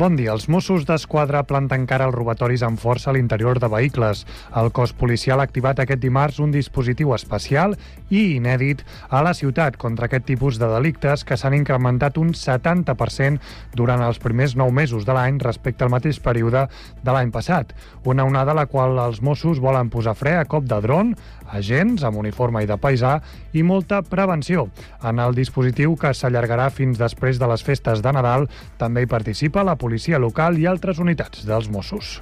Bon dia. Els Mossos d'Esquadra planten cara als robatoris amb força a l'interior de vehicles. El cos policial ha activat aquest dimarts un dispositiu especial i inèdit a la ciutat contra aquest tipus de delictes que s'han incrementat un 70% durant els primers nou mesos de l'any respecte al mateix període de l'any passat. Una onada a la qual els Mossos volen posar fre a cop de dron, agents amb uniforme i de paisà i molta prevenció. En el dispositiu que s'allargarà fins després de les festes de Nadal també hi participa la policia local i altres unitats dels Mossos.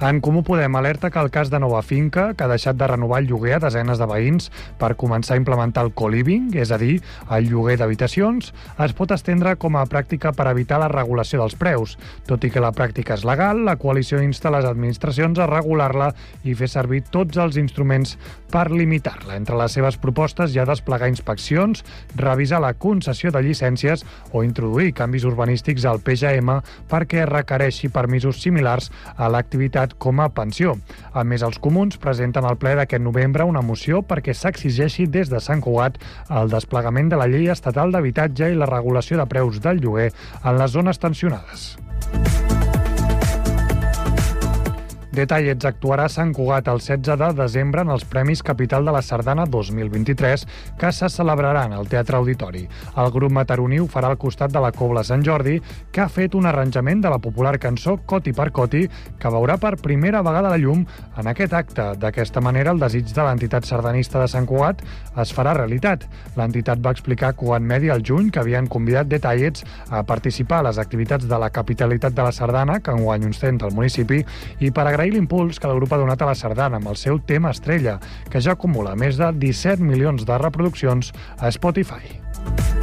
En Comú Podem alerta que el cas de Nova Finca, que ha deixat de renovar el lloguer a desenes de veïns per començar a implementar el co-living, és a dir, el lloguer d'habitacions, es pot estendre com a pràctica per evitar la regulació dels preus. Tot i que la pràctica és legal, la coalició insta les administracions a regular-la i fer servir tots els instruments per limitar-la. Entre les seves propostes hi ha desplegar inspeccions, revisar la concessió de llicències o introduir canvis urbanístics al PGM perquè requereixi permisos similars a l'activitat com a pensió. A més, els comuns presenten al ple d'aquest novembre una moció perquè s'exigeixi des de Sant Cugat el desplegament de la llei estatal d'habitatge i la regulació de preus del lloguer en les zones tensionades. Detallets actuarà a Sant Cugat el 16 de desembre en els Premis Capital de la Sardana 2023 que se celebraran al Teatre Auditori. El grup mataroní ho farà al costat de la Cobla Sant Jordi, que ha fet un arranjament de la popular cançó Coti per Coti, que veurà per primera vegada la llum en aquest acte. D'aquesta manera, el desig de l'entitat sardanista de Sant Cugat es farà realitat. L'entitat va explicar a Cugat Medi al juny que havien convidat Detallets a participar a les activitats de la capitalitat de la Sardana, que enguany ostenta el municipi, i per agrair l'impuls que el grup ha donat a la Sardana amb el seu tema estrella, que ja acumula més de 17 milions de reproduccions a Spotify.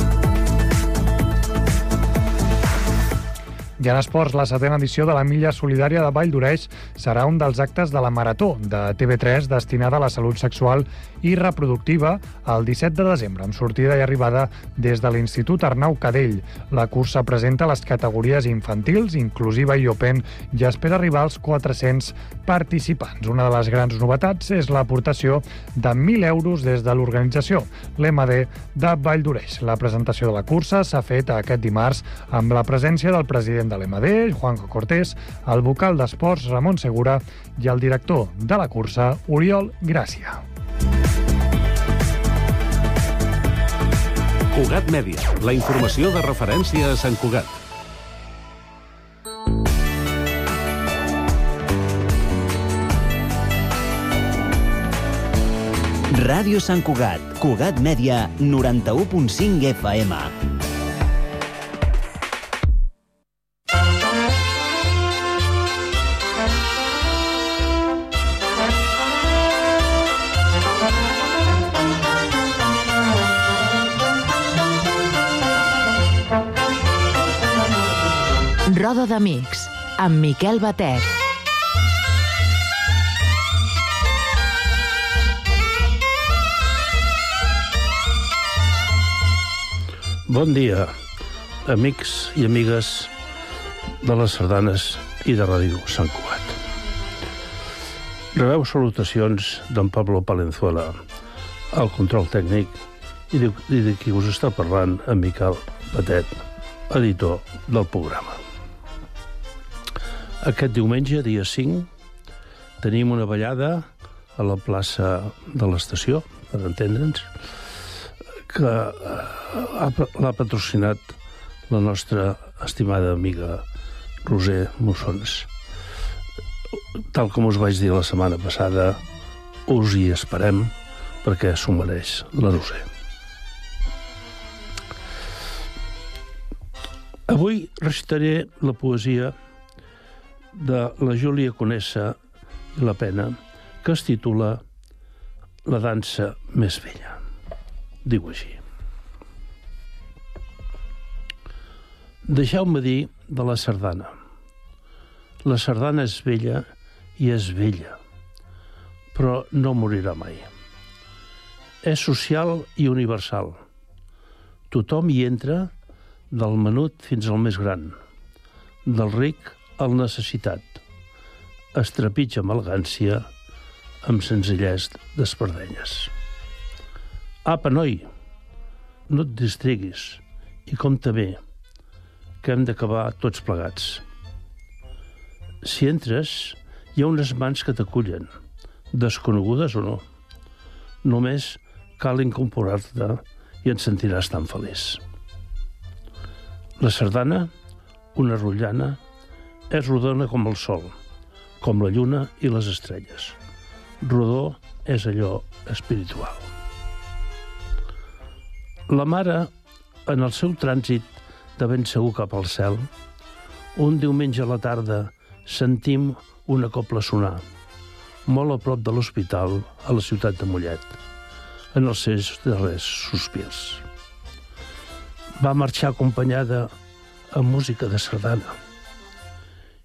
I en esports, la setena edició de la Milla Solidària de Vall d'Oreix serà un dels actes de la Marató de TV3 destinada a la salut sexual i reproductiva el 17 de desembre, amb sortida i arribada des de l'Institut Arnau Cadell. La cursa presenta les categories infantils, inclusiva i open i espera arribar als 400 participants. Una de les grans novetats és l'aportació de 1.000 euros des de l'organització, l'MD de Vall d'Oreix. La presentació de la cursa s'ha fet aquest dimarts amb la presència del president de l'EMAD, Juanjo Cortés, el vocal d'Esports, Ramon Segura, i el director de la cursa, Oriol Gràcia. Cugat Mèdia, la informació de referència a Sant Cugat. Ràdio Sant Cugat, Cugat Mèdia, 91.5 FM. Roda d'Amics, amb Miquel Batet. Bon dia, amics i amigues de les sardanes i de Ràdio Sant Cugat. Rebeu salutacions d'en Pablo Palenzuela, al control tècnic, i de, i de qui us està parlant, en Miquel Batet, editor del programa. Aquest diumenge, dia 5, tenim una ballada a la plaça de l'estació, per entendre'ns, que eh, l'ha patrocinat la nostra estimada amiga Roser Mussons. Tal com us vaig dir la setmana passada, us hi esperem perquè s'ho mereix la Roser. Avui recitaré la poesia de la Júlia Conessa i la Pena, que es titula La dansa més vella. Diu així. Deixeu-me dir de la sardana. La sardana és vella i és vella, però no morirà mai. És social i universal. Tothom hi entra, del menut fins al més gran, del ric el necessitat, es trepitja amb elegància, amb senzillès d'espardenyes. Apa, noi, no et distreguis i compta bé, que hem d'acabar tots plegats. Si entres, hi ha unes mans que t'acullen, desconegudes o no. Només cal incorporar-te i et sentiràs tan feliç. La sardana, una rotllana, és rodona com el sol, com la lluna i les estrelles. Rodó és allò espiritual. La mare, en el seu trànsit de ben segur cap al cel, un diumenge a la tarda sentim una copla sonar, molt a prop de l'hospital a la ciutat de Mollet, en els seus darrers sospirs. Va marxar acompanyada amb música de sardana.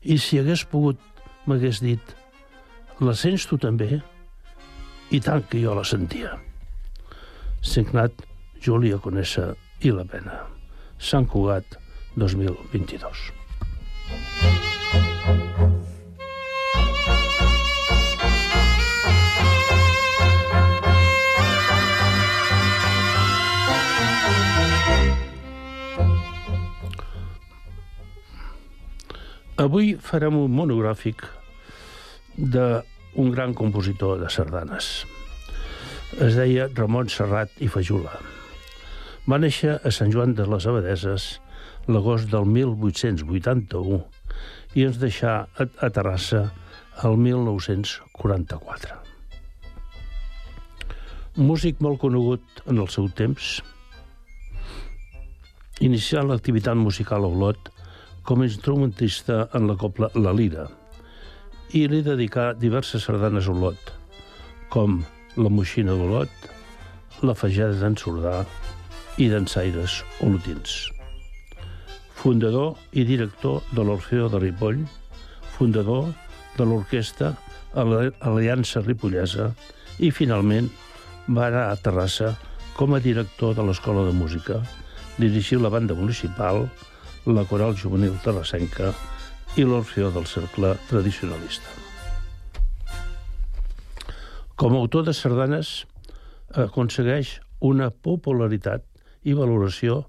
I si hagués pogut, m'hagués dit, la sents tu també? I tant que jo la sentia. Signat Júlia Conessa i la Pena. Sant Cugat, 2022. Avui farem un monogràfic d'un gran compositor de sardanes. Es deia Ramon Serrat i Fajula. Va néixer a Sant Joan de les Abadeses l'agost del 1881 i ens deixà a, Terrassa el 1944. Músic molt conegut en el seu temps, inicià l'activitat musical a Olot com a instrumentista en la copla La Lira i li dedicà diverses sardanes a Olot, com La Moixina d'Olot, La Fageda d'en Sordà i d'Ensaires Olotins. Fundador i director de l'Orfeo de Ripoll, fundador de l'orquestra Aliança Ripollesa i, finalment, va anar a Terrassa com a director de l'Escola de Música, dirigir la banda municipal, la Coral Juvenil Terrassenca i l'Orfeó del Cercle Tradicionalista. Com a autor de sardanes, aconsegueix una popularitat i valoració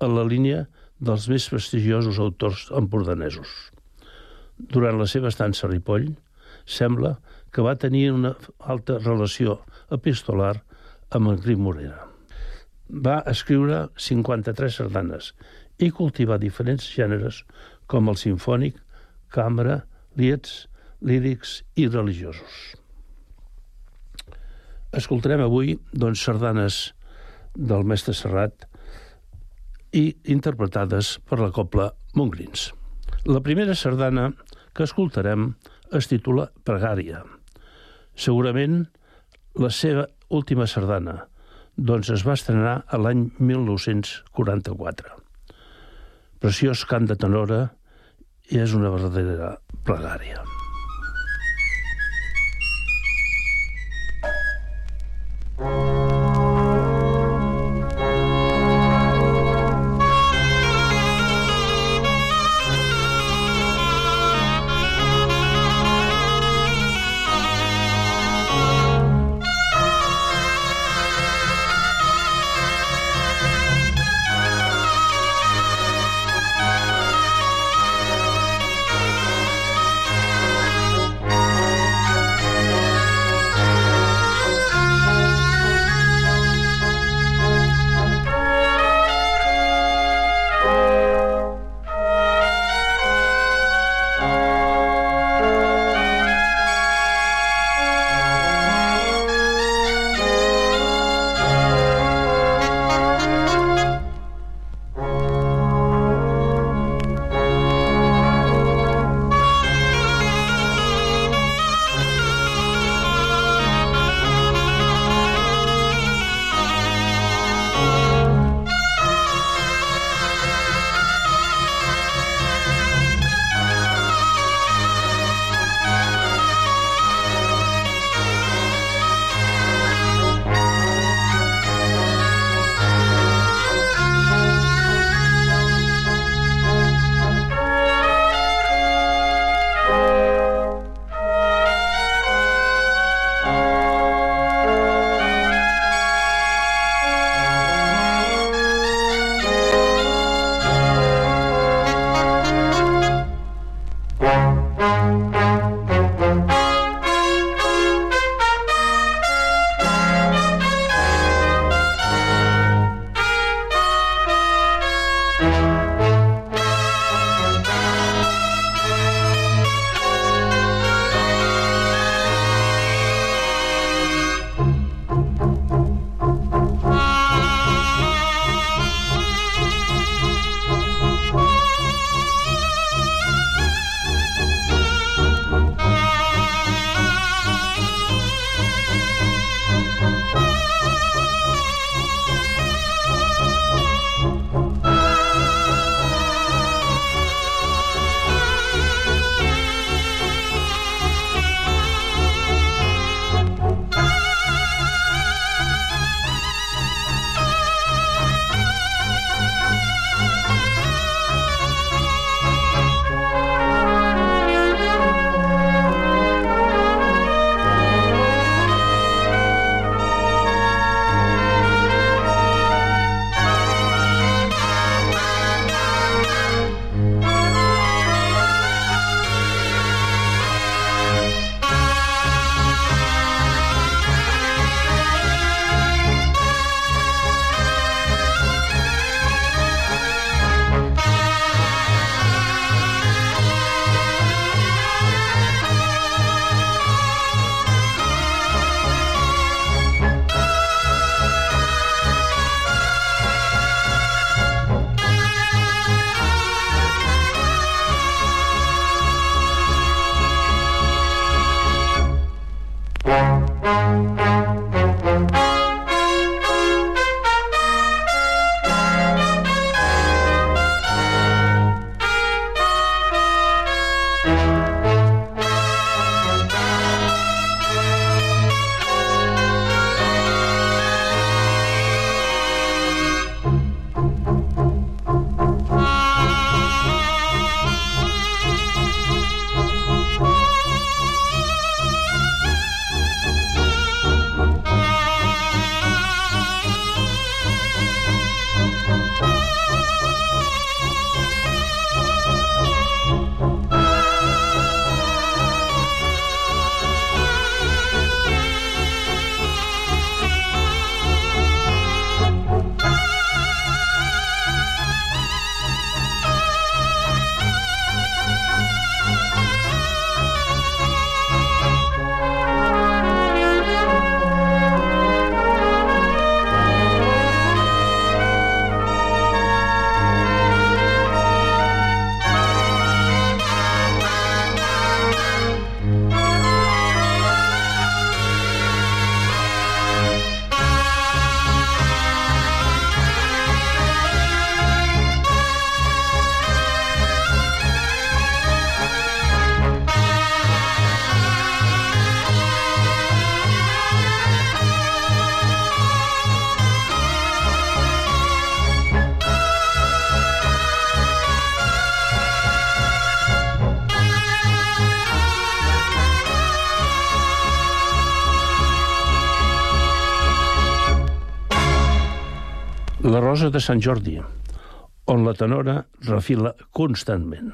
en la línia dels més prestigiosos autors empordanesos. Durant la seva estança a Ripoll, sembla que va tenir una alta relació epistolar amb el Grim Morera. Va escriure 53 sardanes i cultivar diferents gèneres com el sinfònic, càmera, liets, lírics i religiosos. Escoltarem avui doncs, sardanes del mestre Serrat i interpretades per la copla Montgrins. La primera sardana que escoltarem es titula Pregària. Segurament la seva última sardana, doncs es va estrenar l'any 1944 preciós cant de tenora és una verdadera plegària. Rosa de Sant Jordi, on la tenora refila constantment.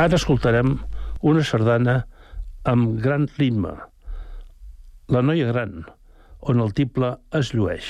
Ara escoltarem una sardana amb gran ritme, La noia gran, on el tiple es llueix.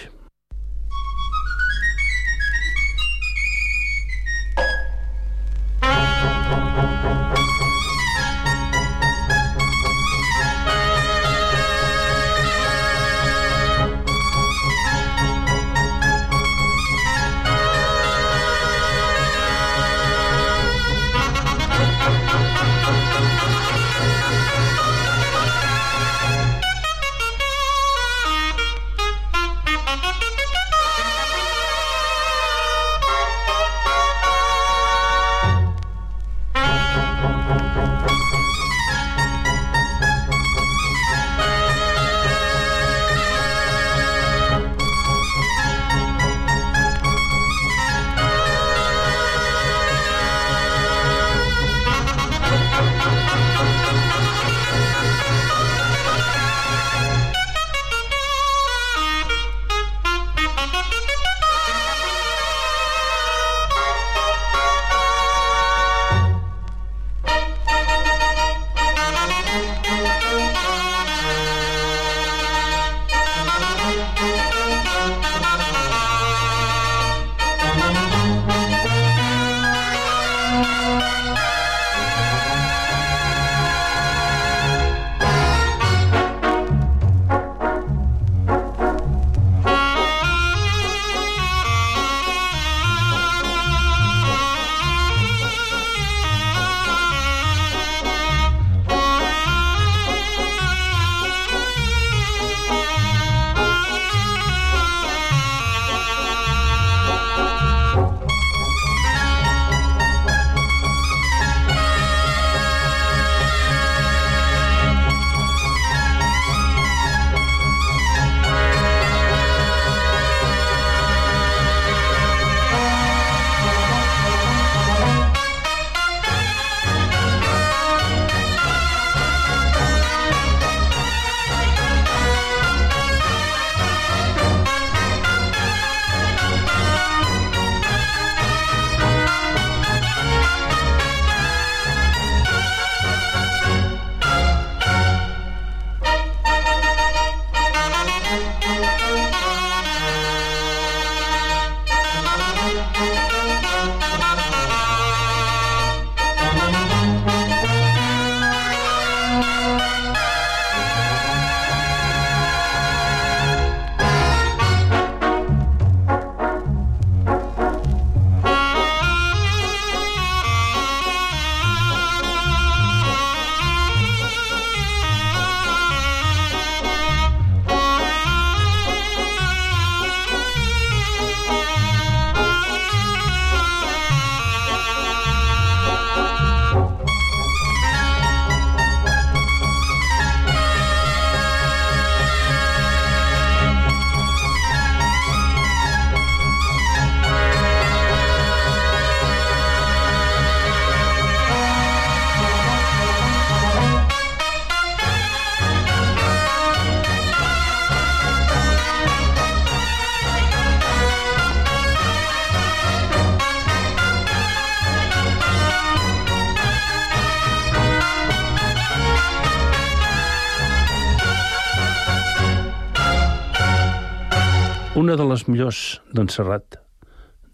Una de les millors d'en Serrat,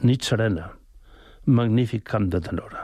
Nit serena, magnífic camp de tenora.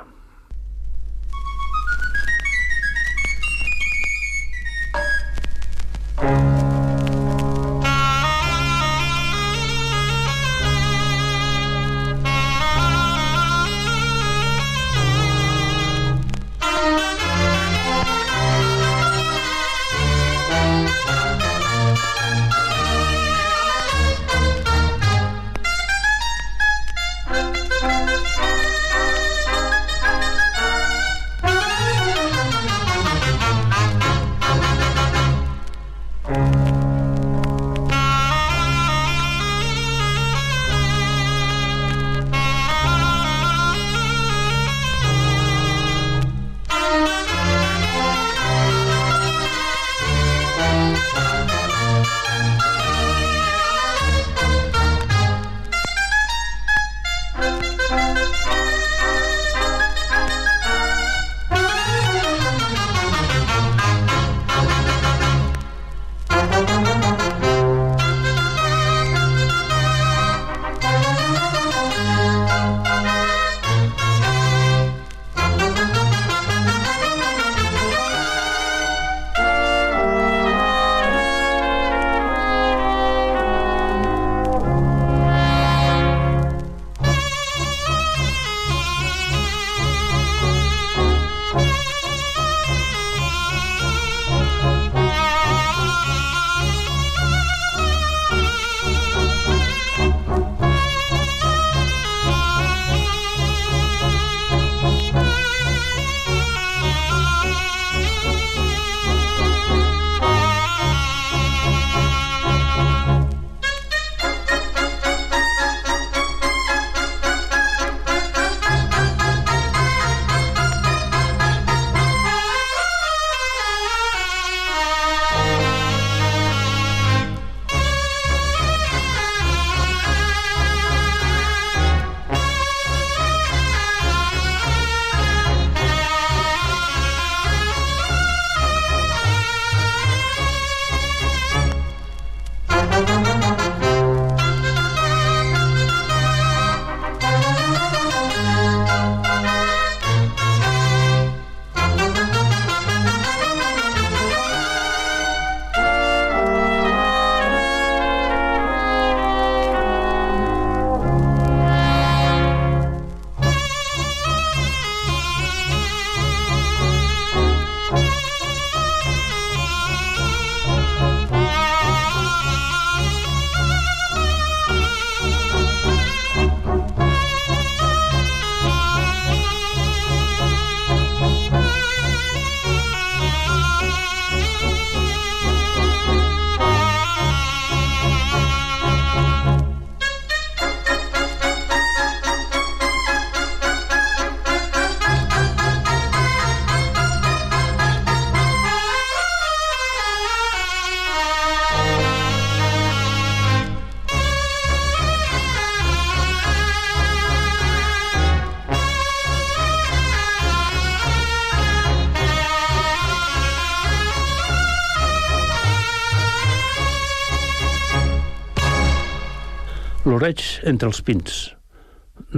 L'oreig entre els pins.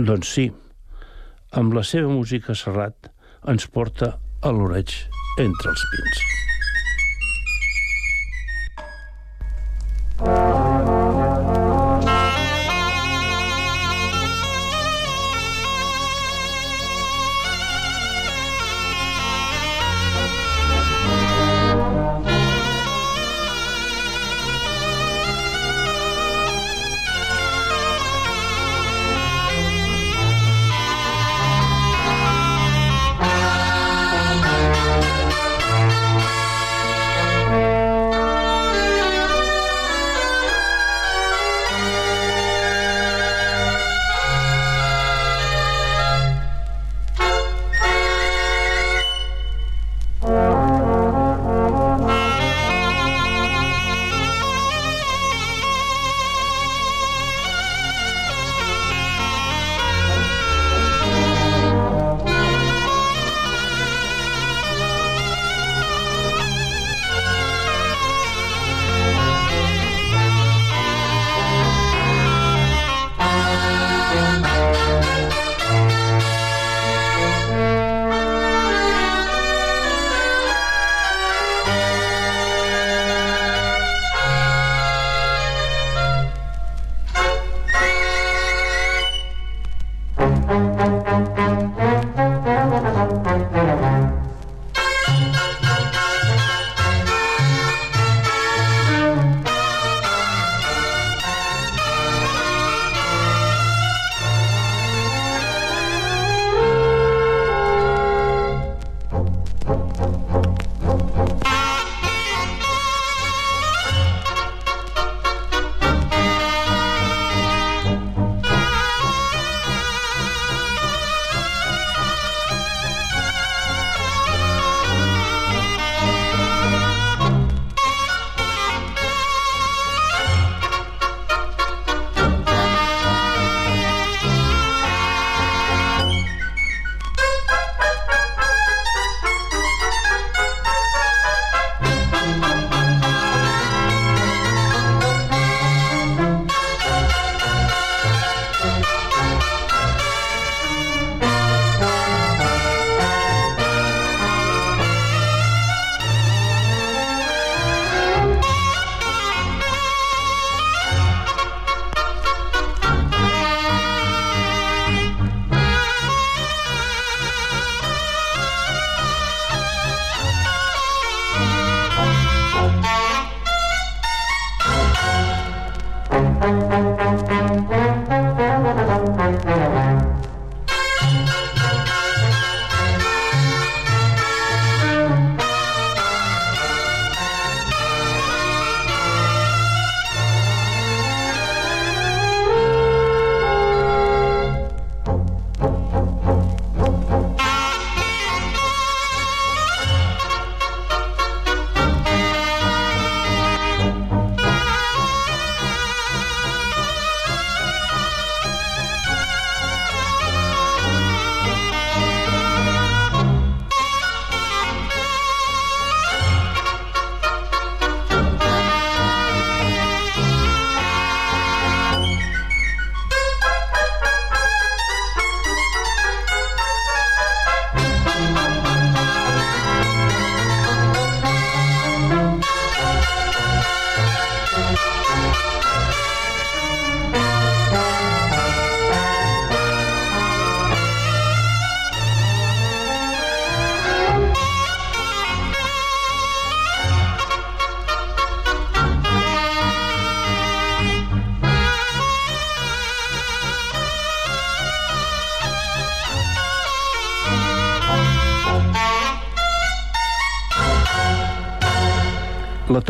Doncs sí, amb la seva música Serrat ens porta a l'oreig entre els pins.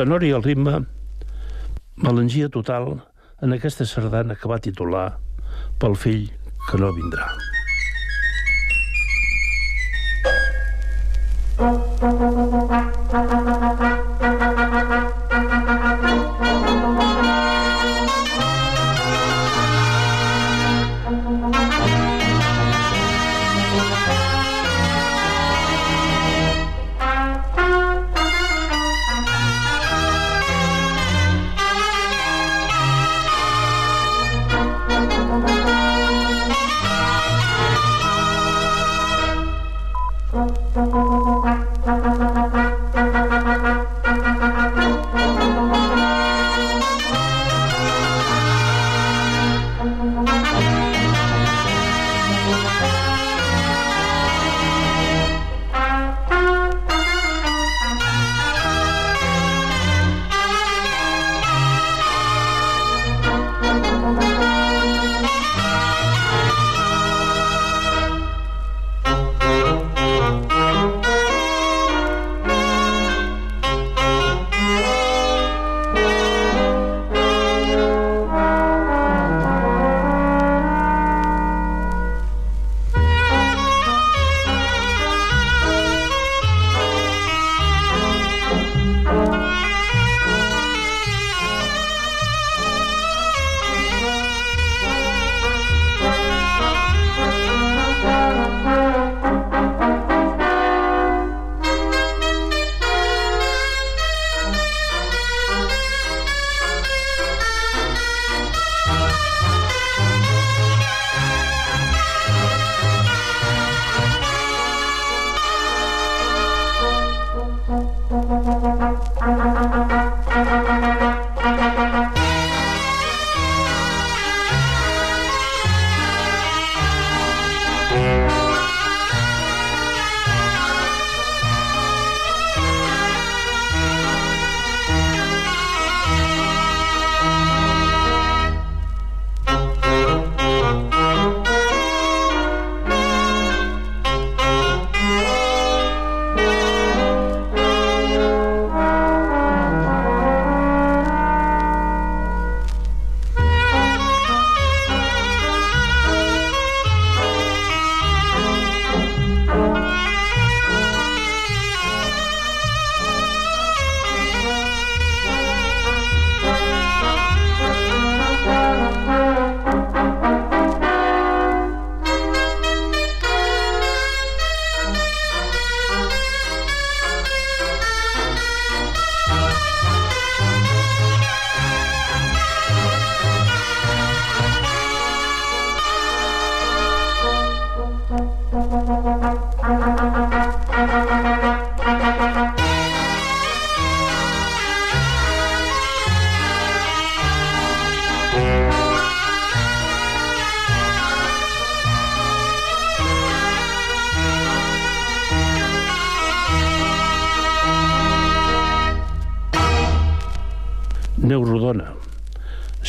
Tenor i el ritme, melangia total en aquesta sardana que va titular pel fill que no vindrà.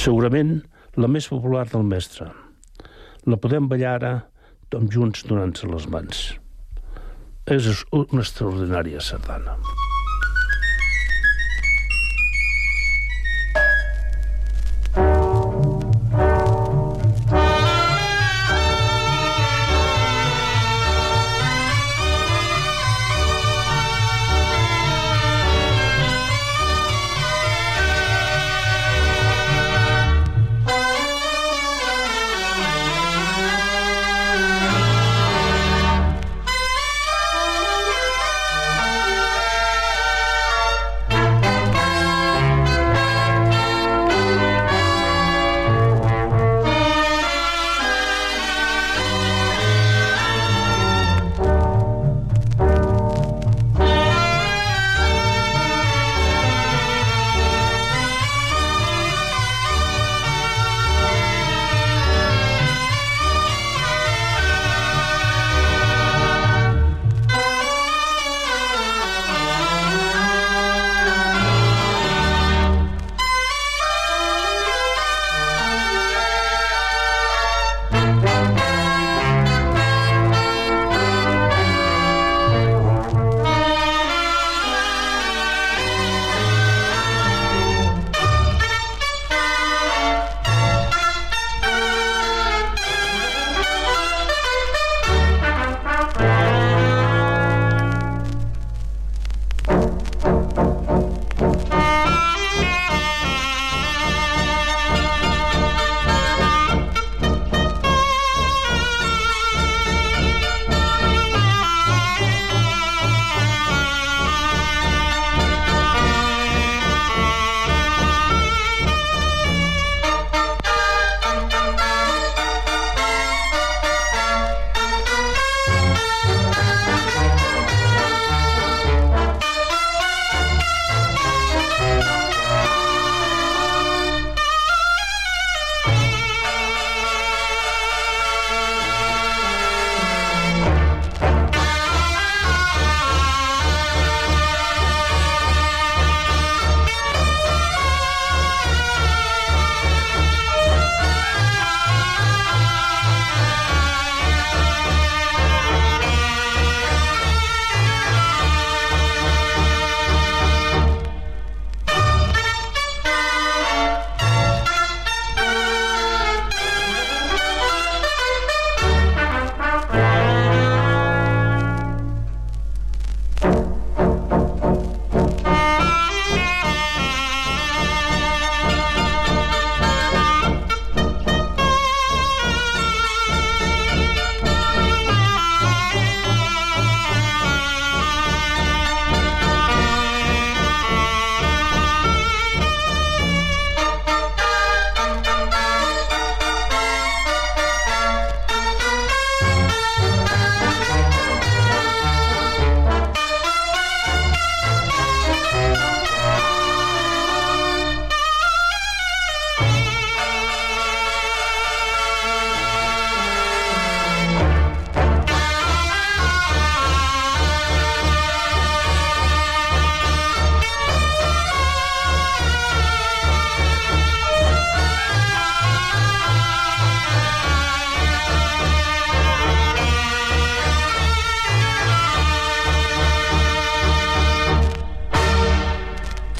Segurament la més popular del mestre. La podem ballar ara tots junts donant-se les mans. És una extraordinària sardana.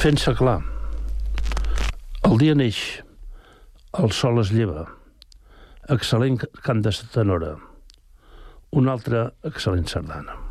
Fent-se clar, el dia neix, el sol es lleva, excel·lent cant de tenora, una altra excel·lent sardana.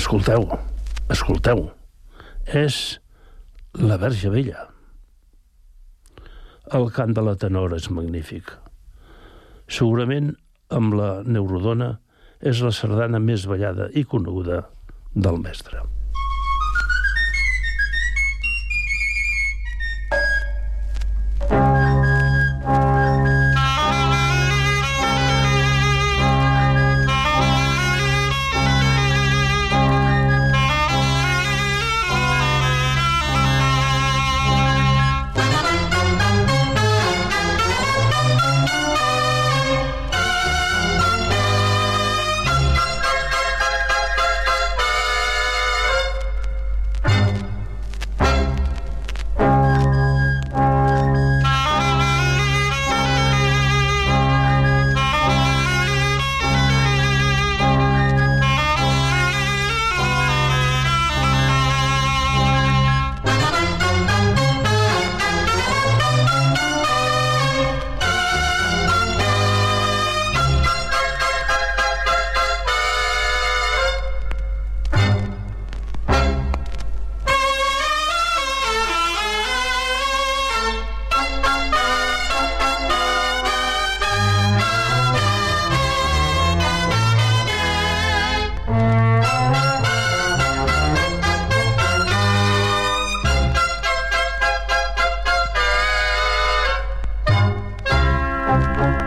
Escolteu, escolteu. És la Verge Vella. El cant de la tenora és magnífic. Segurament, amb la neurodona, és la sardana més ballada i coneguda del mestre.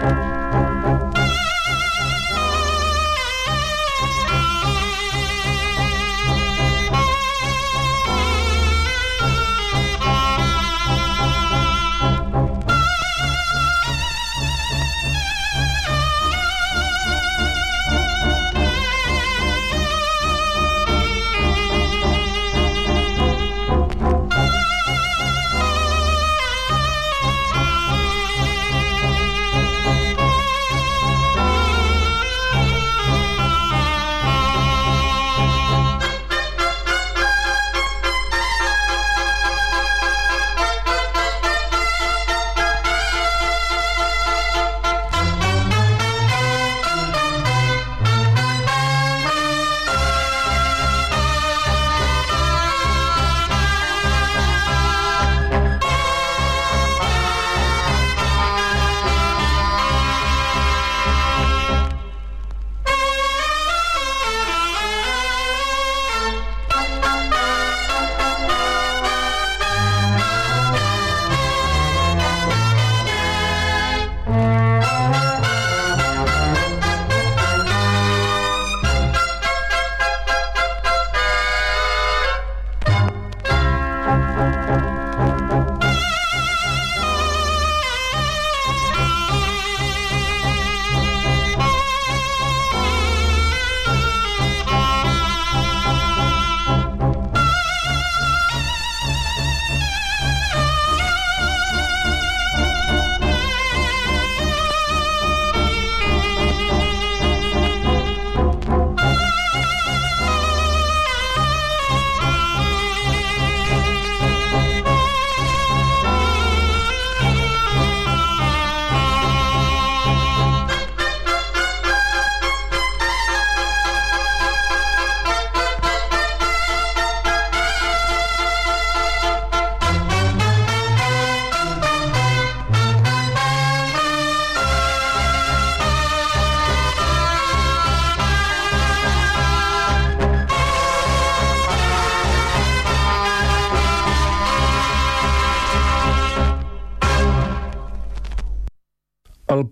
El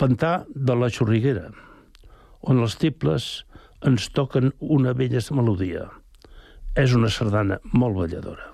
pantà de la Xorriguera, on els tibles ens toquen una vella melodia. És una sardana molt balladora.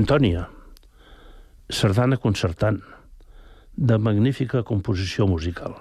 Antònia, sardana concertant, de magnífica composició musical.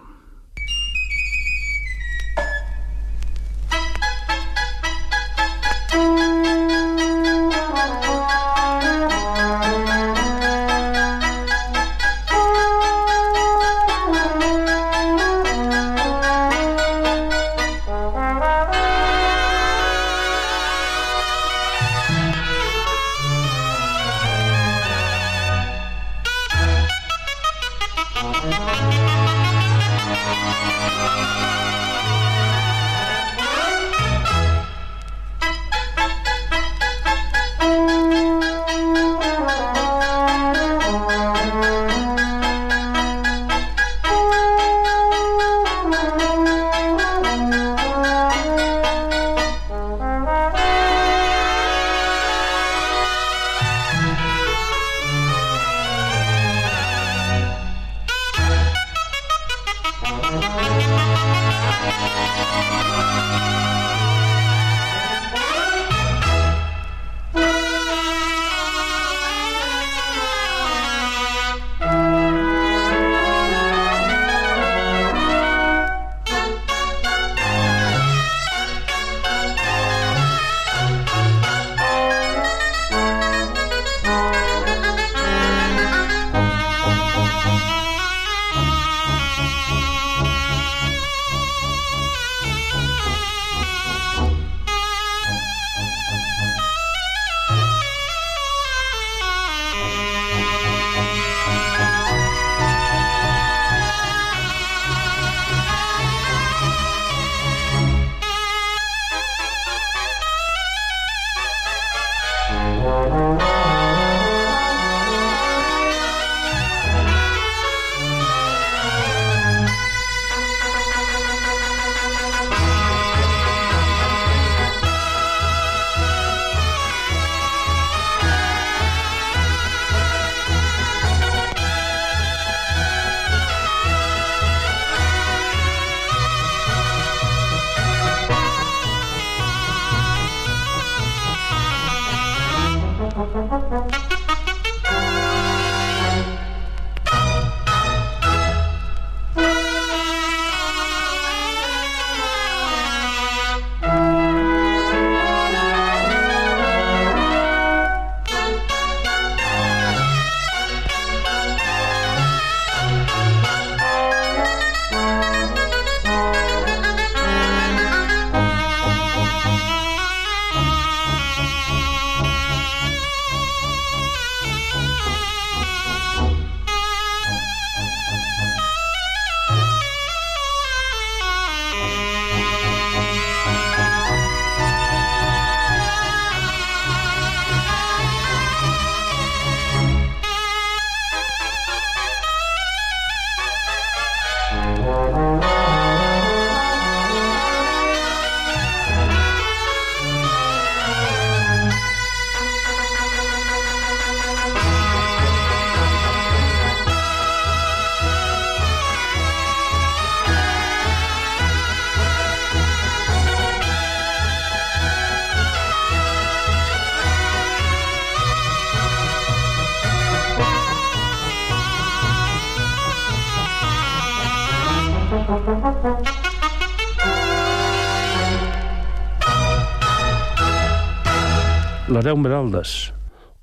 l'Areu Meraldes,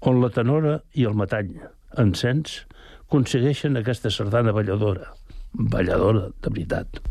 on la tenora i el metall, encens, aconsegueixen aquesta sardana balladora. Balladora, de veritat.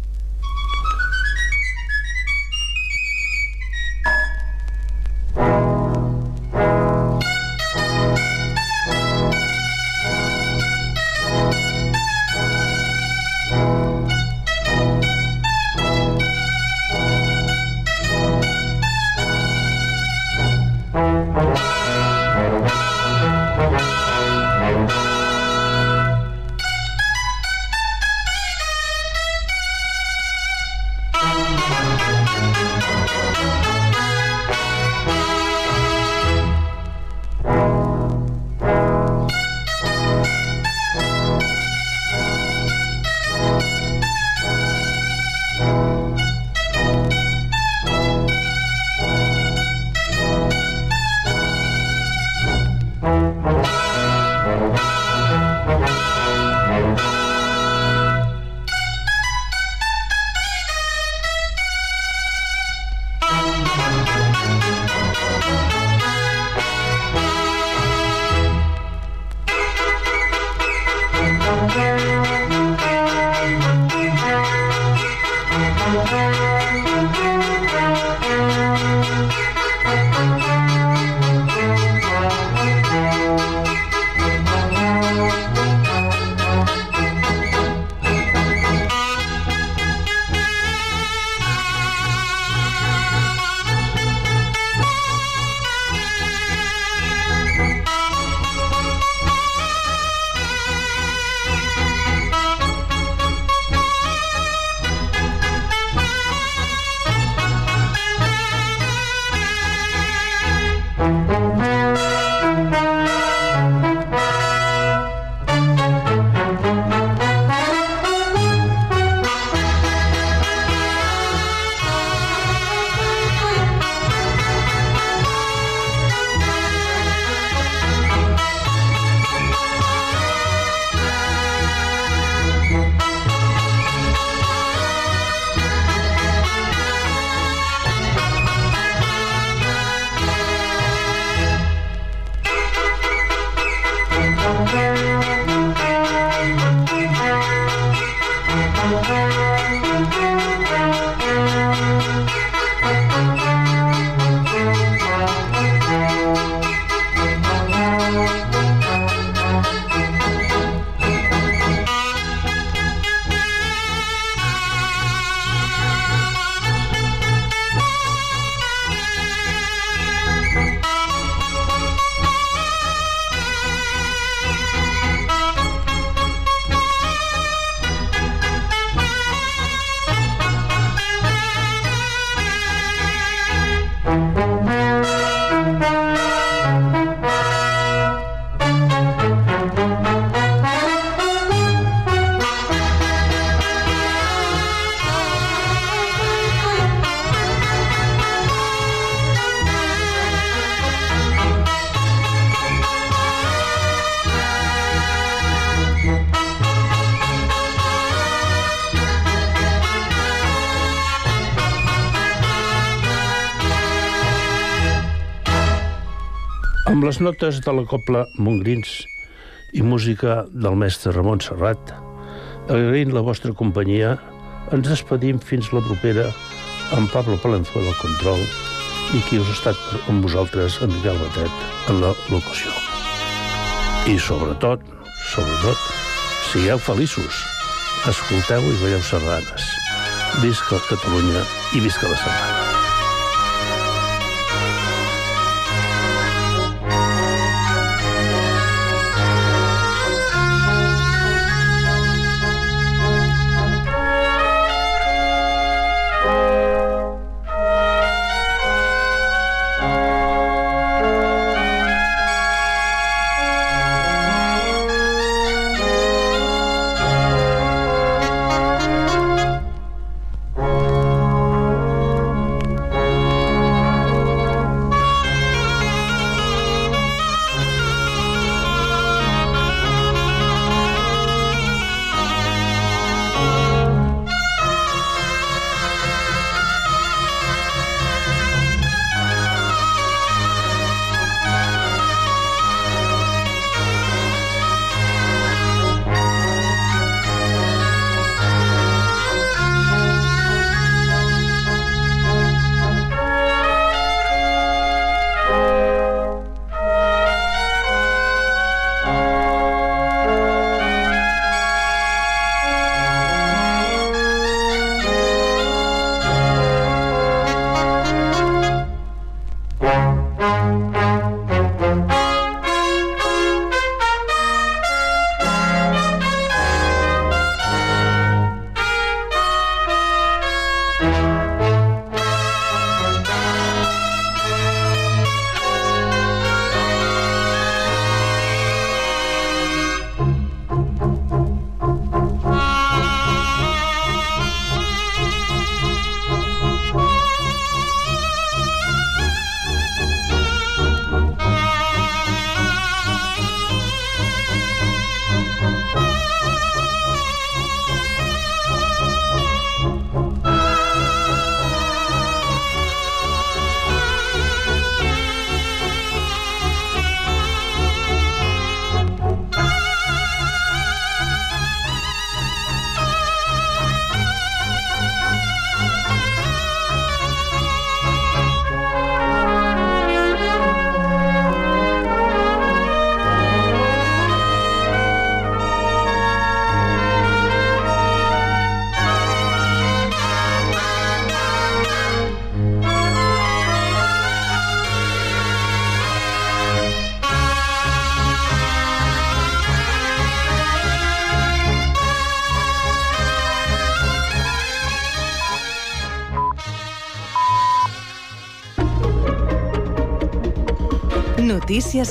Les notes de la copla Montgrins i música del mestre Ramon Serrat, agraint la vostra companyia, ens despedim fins la propera amb Pablo Palenzuela al control i qui us ha estat amb vosaltres, en Miquel Batet, en la locució. I sobretot, sobretot, sigueu feliços, escolteu i veieu sardanes. Visca Catalunya i visca la sardana.